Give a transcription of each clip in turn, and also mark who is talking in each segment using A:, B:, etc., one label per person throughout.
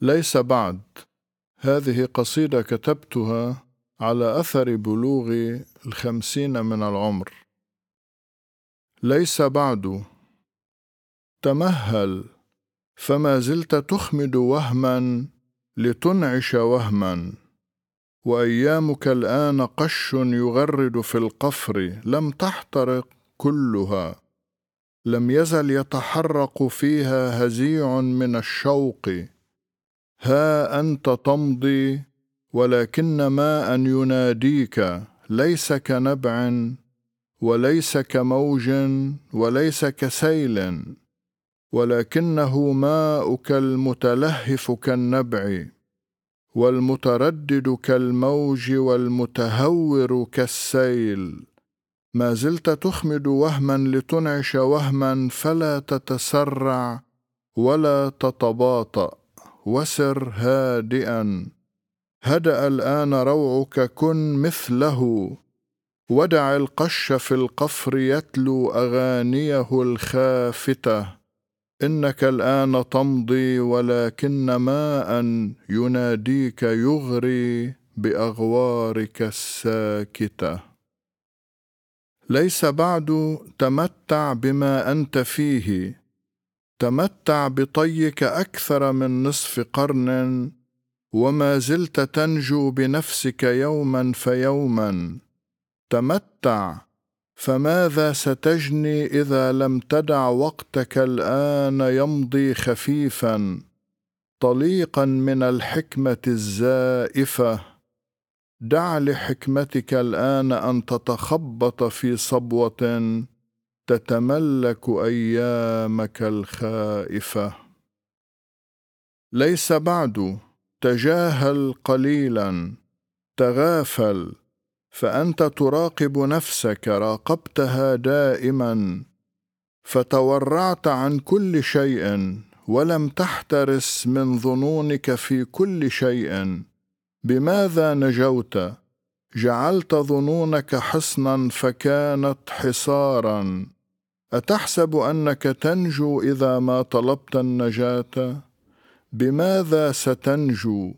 A: ليس بعد. هذه قصيدة كتبتها على أثر بلوغ الخمسين من العمر. ليس بعد. تمهل. فما زلت تخمد وهما لتنعش وهما. وأيامك الآن قش يغرد في القفر. لم تحترق كلها. لم يزل يتحرق فيها هزيع من الشوق. ها أنت تمضي ولكن ماء يناديك ليس كنبع وليس كموج وليس كسيل ولكنه ماؤك المتلهف كالنبع والمتردد كالموج والمتهور كالسيل. ما زلت تخمد وهما لتنعش وهما فلا تتسرع ولا تتباطأ. وسر هادئا. هدأ الآن روعك كن مثله. ودع القش في القفر يتلو أغانيه الخافته. إنك الآن تمضي ولكن ماء يناديك يغري بأغوارك الساكتة. ليس بعد تمتع بما أنت فيه. تمتع بطيك أكثر من نصف قرن وما زلت تنجو بنفسك يوما فيوما. تمتع فماذا ستجني إذا لم تدع وقتك الآن يمضي خفيفا؟ طليقا من الحكمة الزائفة. دع لحكمتك الآن أن تتخبط في صبوة. تتملك أيامك الخائفة. ليس بعد تجاهل قليلا تغافل فأنت تراقب نفسك راقبتها دائما. فتورعت عن كل شيء ولم تحترس من ظنونك في كل شيء. بماذا نجوت؟ جعلت ظنونك حصنا فكانت حصارا. أتحسب أنك تنجو إذا ما طلبت النجاة؟ بماذا ستنجو؟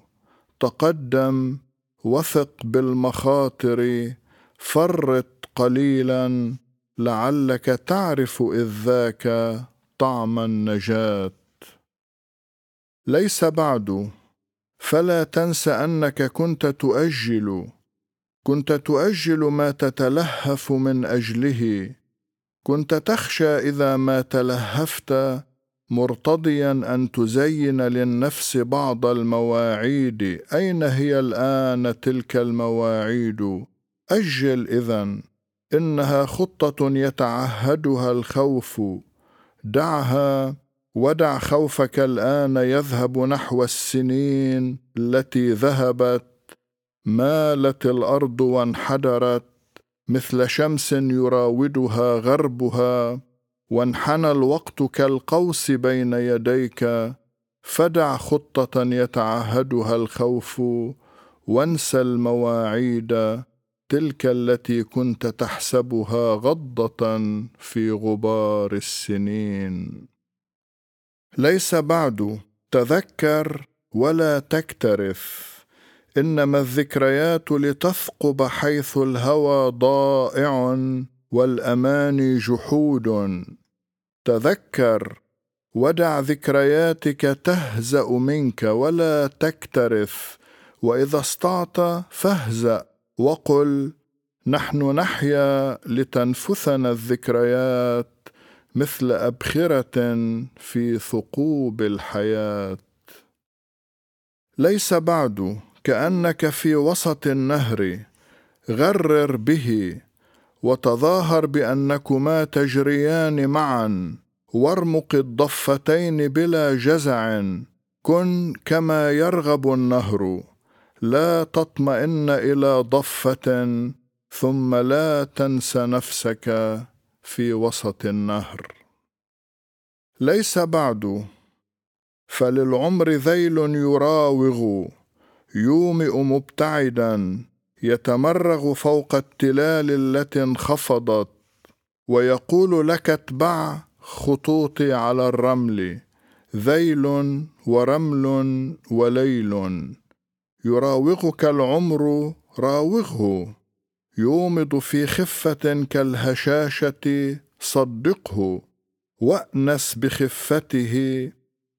A: تقدم وثق بالمخاطر فرط قليلا لعلك تعرف إذ ذاك طعم النجاة. ليس بعد. فلا تنس أنك كنت تؤجل. كنت تؤجل ما تتلهف من أجله. كنت تخشى إذا ما تلهفت مرتضيا أن تزين للنفس بعض المواعيد. أين هي الآن تلك المواعيد؟ أجل اذا إنها خطة يتعهدها الخوف. دعها ودع خوفك الآن يذهب نحو السنين التي ذهبت. مالت الأرض وانحدرت. مثل شمس يراودها غربها وانحنى الوقت كالقوس بين يديك فدع خطة يتعهدها الخوف وانسى المواعيد تلك التي كنت تحسبها غضة في غبار السنين. ليس بعد تذكر ولا تكترث. إنما الذكريات لتثقب حيث الهوى ضائع والاماني جحود. تذكر ودع ذكرياتك تهزأ منك ولا تكترث وإذا استعط فاهزأ. وقل نحن نحيا لتنفثنا الذكريات مثل أبخرة في ثقوب الحياة. ليس بعد. كأنك في وسط النهر. غرر به وتظاهر بأنكما تجريان معا. وارمق الضفتين بلا جزع. كن كما يرغب النهر. لا تطمئن إلى ضفة. ثم لا تنس نفسك في وسط النهر. ليس بعد. فللعمر ذيل يراوغ. يومئ مبتعدا يتمرغ فوق التلال التي انخفضت ويقول لك اتبع خطوطي على الرمل ذيل ورمل وليل. يراوغك العمر راوغه يومض في خفة كالهشاشة صدقه وأنس بخفته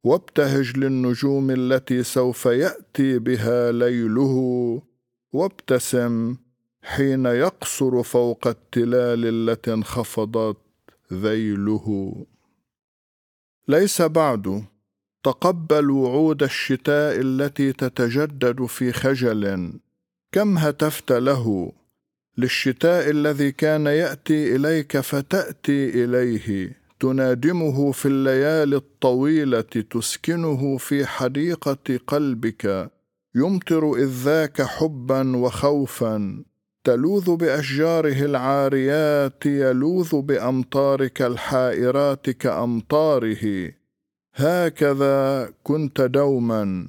A: وابتهج للنجوم التي سوف يأتي بها ليله وابتسم حين يقصر فوق التلال التي انخفضت ذيله. ليس بعد تقبل وعود الشتاء التي تتجدد في خجل. كم هتفت له؟ للشتاء الذي كان يأتي إليك فتأتي إليه. تنادمه في الليالي الطويلة تسكنه في حديقة قلبك. يمطر إذ ذاك حبا وخوفا. تلوذ بأشجاره العاريات يلوذ بأمطارك الحائرات كأمطاره. هكذا كنت دوما.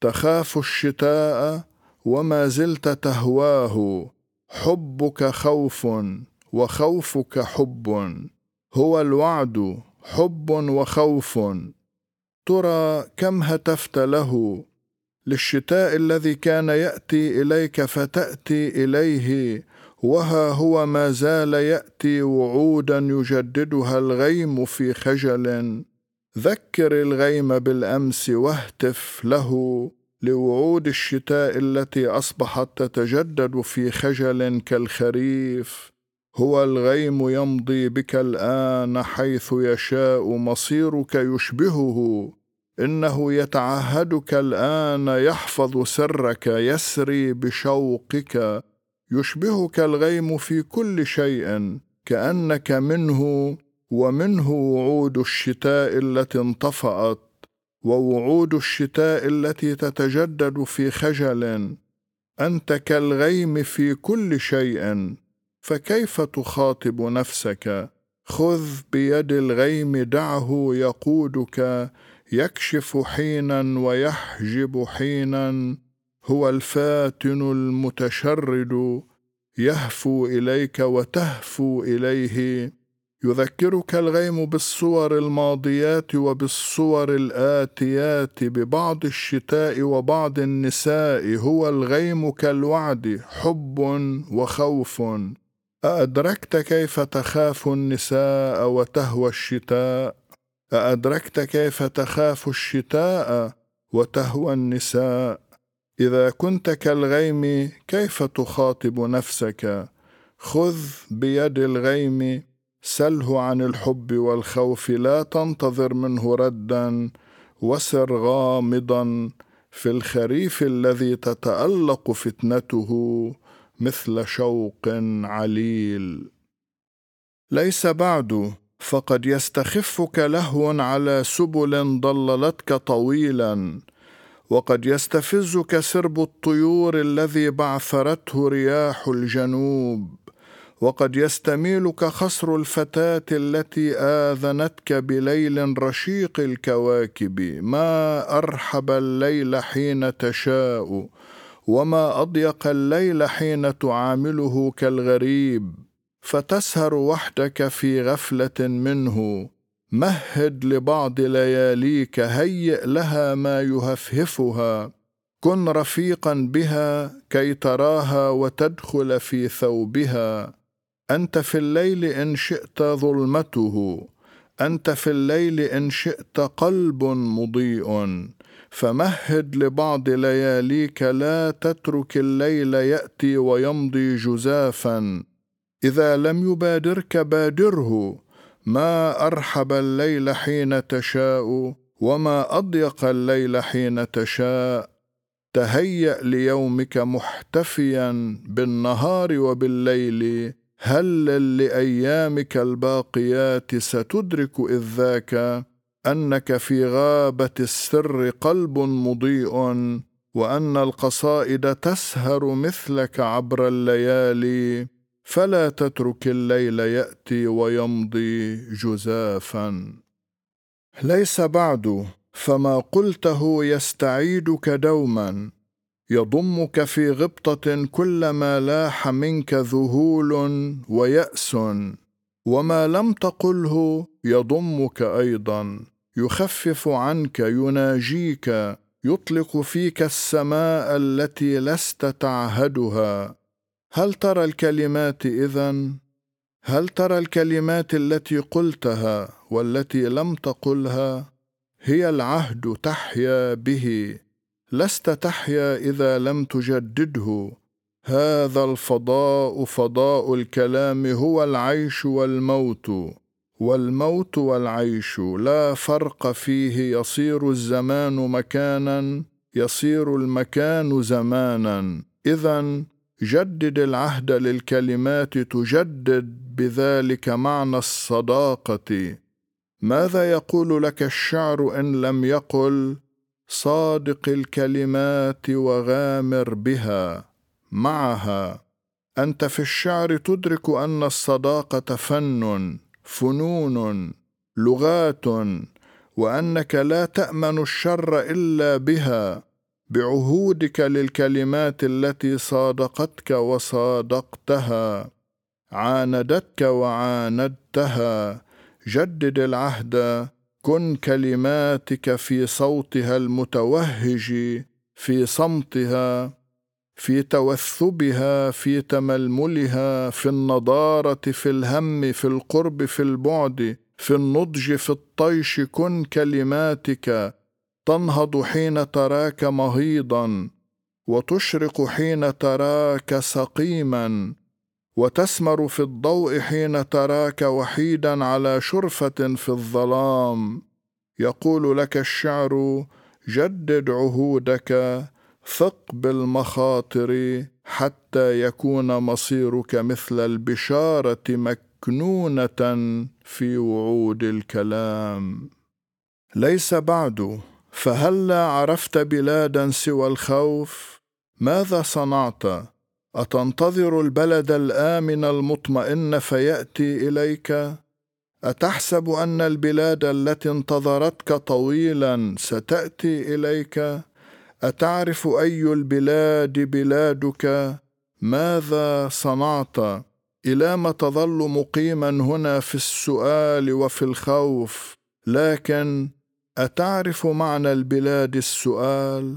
A: تخاف الشتاء وما زلت تهواه. حبك خوف وخوفك حب. هو الوعد حب وخوف. ترى كم هتفت له. للشتاء الذي كان يأتي إليك فتأتي إليه. وها هو ما زال يأتي وعودا يجددها الغيم في خجل. ذكر الغيم بالأمس واهتف له. لوعود الشتاء التي أصبحت تتجدد في خجل كالخريف. هو الغيم يمضي بك الآن حيث يشاء مصيرك يشبهه. إنه يتعهدك الآن يحفظ سرك يسري بشوقك. يشبهك الغيم في كل شيء كأنك منه ومنه وعود الشتاء التي انطفأت ووعود الشتاء التي تتجدد في خجل. أنت كالغيم في كل شيء. فكيف تخاطب نفسك؟ خذ بيد الغيم دعه يقودك يكشف حينا ويحجب حينا. هو الفاتن المتشرد يهفو إليك وتهفو إليه. يذكرك الغيم بالصور الماضيات وبالصور الآتيات ببعض الشتاء وبعض النساء. هو الغيم كالوعد حب وخوف. أأدركت كيف تخاف النساء وتهوى الشتاء؟ أأدركت كيف تخاف الشتاء وتهوى النساء؟ إذا كنت كالغيم كيف تخاطب نفسك؟ خذ بيد الغيم سله عن الحب والخوف لا تنتظر منه ردا وسر غامضا في الخريف الذي تتألق فتنته. مثل شوق عليل. ليس بعد فقد يستخفك لهو على سبل ضللتك طويلا وقد يستفزك سرب الطيور الذي بعثرته رياح الجنوب وقد يستميلك خصر الفتاة التي آذنتك بليل رشيق الكواكب. ما أرحب الليل حين تشاء. وما اضيق الليل حين تعامله كالغريب فتسهر وحدك في غفله منه. مهد لبعض لياليك هيئ لها ما يهفهفها. كن رفيقا بها كي تراها وتدخل في ثوبها. انت في الليل ان شئت ظلمته. انت في الليل ان شئت قلب مضيء. فمهد لبعض لياليك لا تترك الليل يأتي ويمضي جزافا. إذا لم يبادرك بادره ما أرحب الليل حين تشاء وما أضيق الليل حين تشاء. تهيأ ليومك محتفيا بالنهار وبالليل هلل لأيامك الباقيات ستدرك إذ ذاك. أنك في غابة السر قلب مضيء وأن القصائد تسهر مثلك عبر الليالي. فلا تترك الليل يأتي ويمضي جزافا. ليس بعد فما قلته يستعيدك دوما. يضمك في غبطة كلما لاح منك ذهول ويأس. وما لم تقله يضمك أيضا. يخفف عنك يناجيك يطلق فيك السماء التي لست تعهدها. هل ترى الكلمات إذن؟ هل ترى الكلمات التي قلتها والتي لم تقلها؟ هي العهد تحيا به. لست تحيا إذا لم تجدده. هذا الفضاء فضاء الكلام هو العيش والموت. والموت والعيش لا فرق فيه يصير الزمان مكانا يصير المكان زمانا. اذا جدد العهد للكلمات تجدد بذلك معنى الصداقة. ماذا يقول لك الشعر إن لم يقل صادق الكلمات وغامر بها؟ معها. أنت في الشعر تدرك أن الصداقة فن. فنون لغات وأنك لا تأمن الشر إلا بها بعهودك للكلمات التي صادقتك وصادقتها عاندتك وعاندتها جدد العهد كن كلماتك في صوتها المتوهج في صمتها. في توثبها في تململها في النضارة في الهم في القرب في البعد في النضج في الطيش كن كلماتك. تنهض حين تراك مهيضا وتشرق حين تراك سقيما. وتسمر في الضوء حين تراك وحيدا على شرفة في الظلام. يقول لك الشعر جدد عهودك. ثق بالمخاطر حتى يكون مصيرك مثل البشارة مكنونة في وعود الكلام. ليس بعد فهلا عرفت بلادا سوى الخوف؟ ماذا صنعت؟ أتنتظر البلد الآمن المطمئن فيأتي إليك؟ أتحسب أن البلاد التي انتظرتك طويلا ستأتي إليك؟ أتعرف أي البلاد بلادك؟ ماذا صنعت؟ إلى ما تظل مقيما هنا في السؤال وفي الخوف. لكن أتعرف معنى البلاد السؤال؟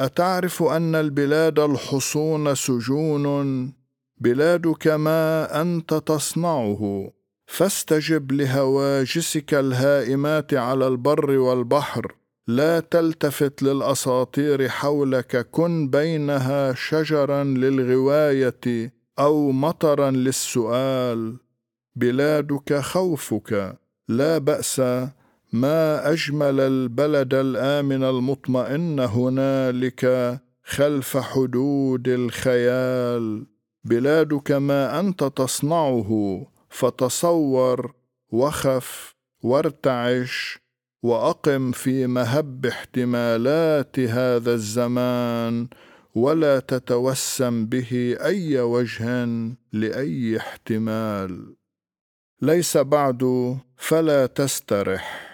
A: أتعرف أن البلاد الحصون سجون؟ بلادك ما أنت تصنعه. فاستجب لهواجسك الهائمات على البر والبحر. لا تلتفت للأساطير حولك كن بينها شجرا للغواية أو مطرا للسؤال. بلادك خوفك. لا بأس. ما أجمل البلد الآمن المطمئن هنالك خلف حدود الخيال. بلادك ما أنت تصنعه فتصور وخف وارتعش. وأقم في مهب احتمالات هذا الزمان ولا تتوسم به أي وجه لأي احتمال. ليس بعد فلا تسترح.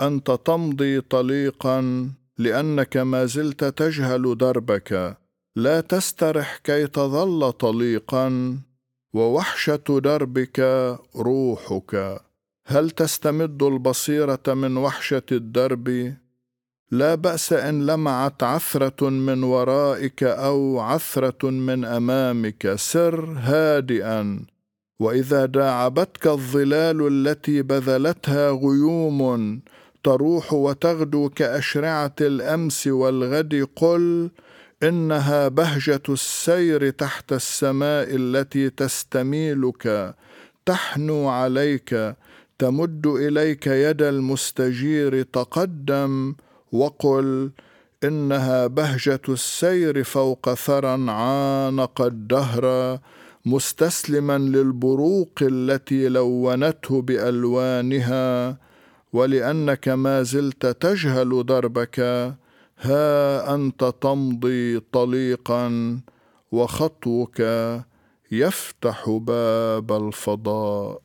A: أنت تمضي طليقا لأنك ما زلت تجهل دربك. لا تسترح كي تظل طليقا ووحشة دربك روحك. هل تستمد البصيرة من وحشة الدرب؟ لا بأس إن لمعت عثرة من ورائك أو عثرة من أمامك سر هادئا. وإذا داعبتك الظلال التي بذلتها غيوم تروح وتغدو كأشرعة الأمس والغد قل إنها بهجة السير تحت السماء التي تستميلك تحنو عليك. تمد إليك يد المستجير تقدم وقل إنها بهجة السير فوق ثرى عانق الدهر مستسلما للبروق التي لونته بألوانها ولأنك ما زلت تجهل دربك ها أنت تمضي طليقا وخطوك يفتح باب الفضاء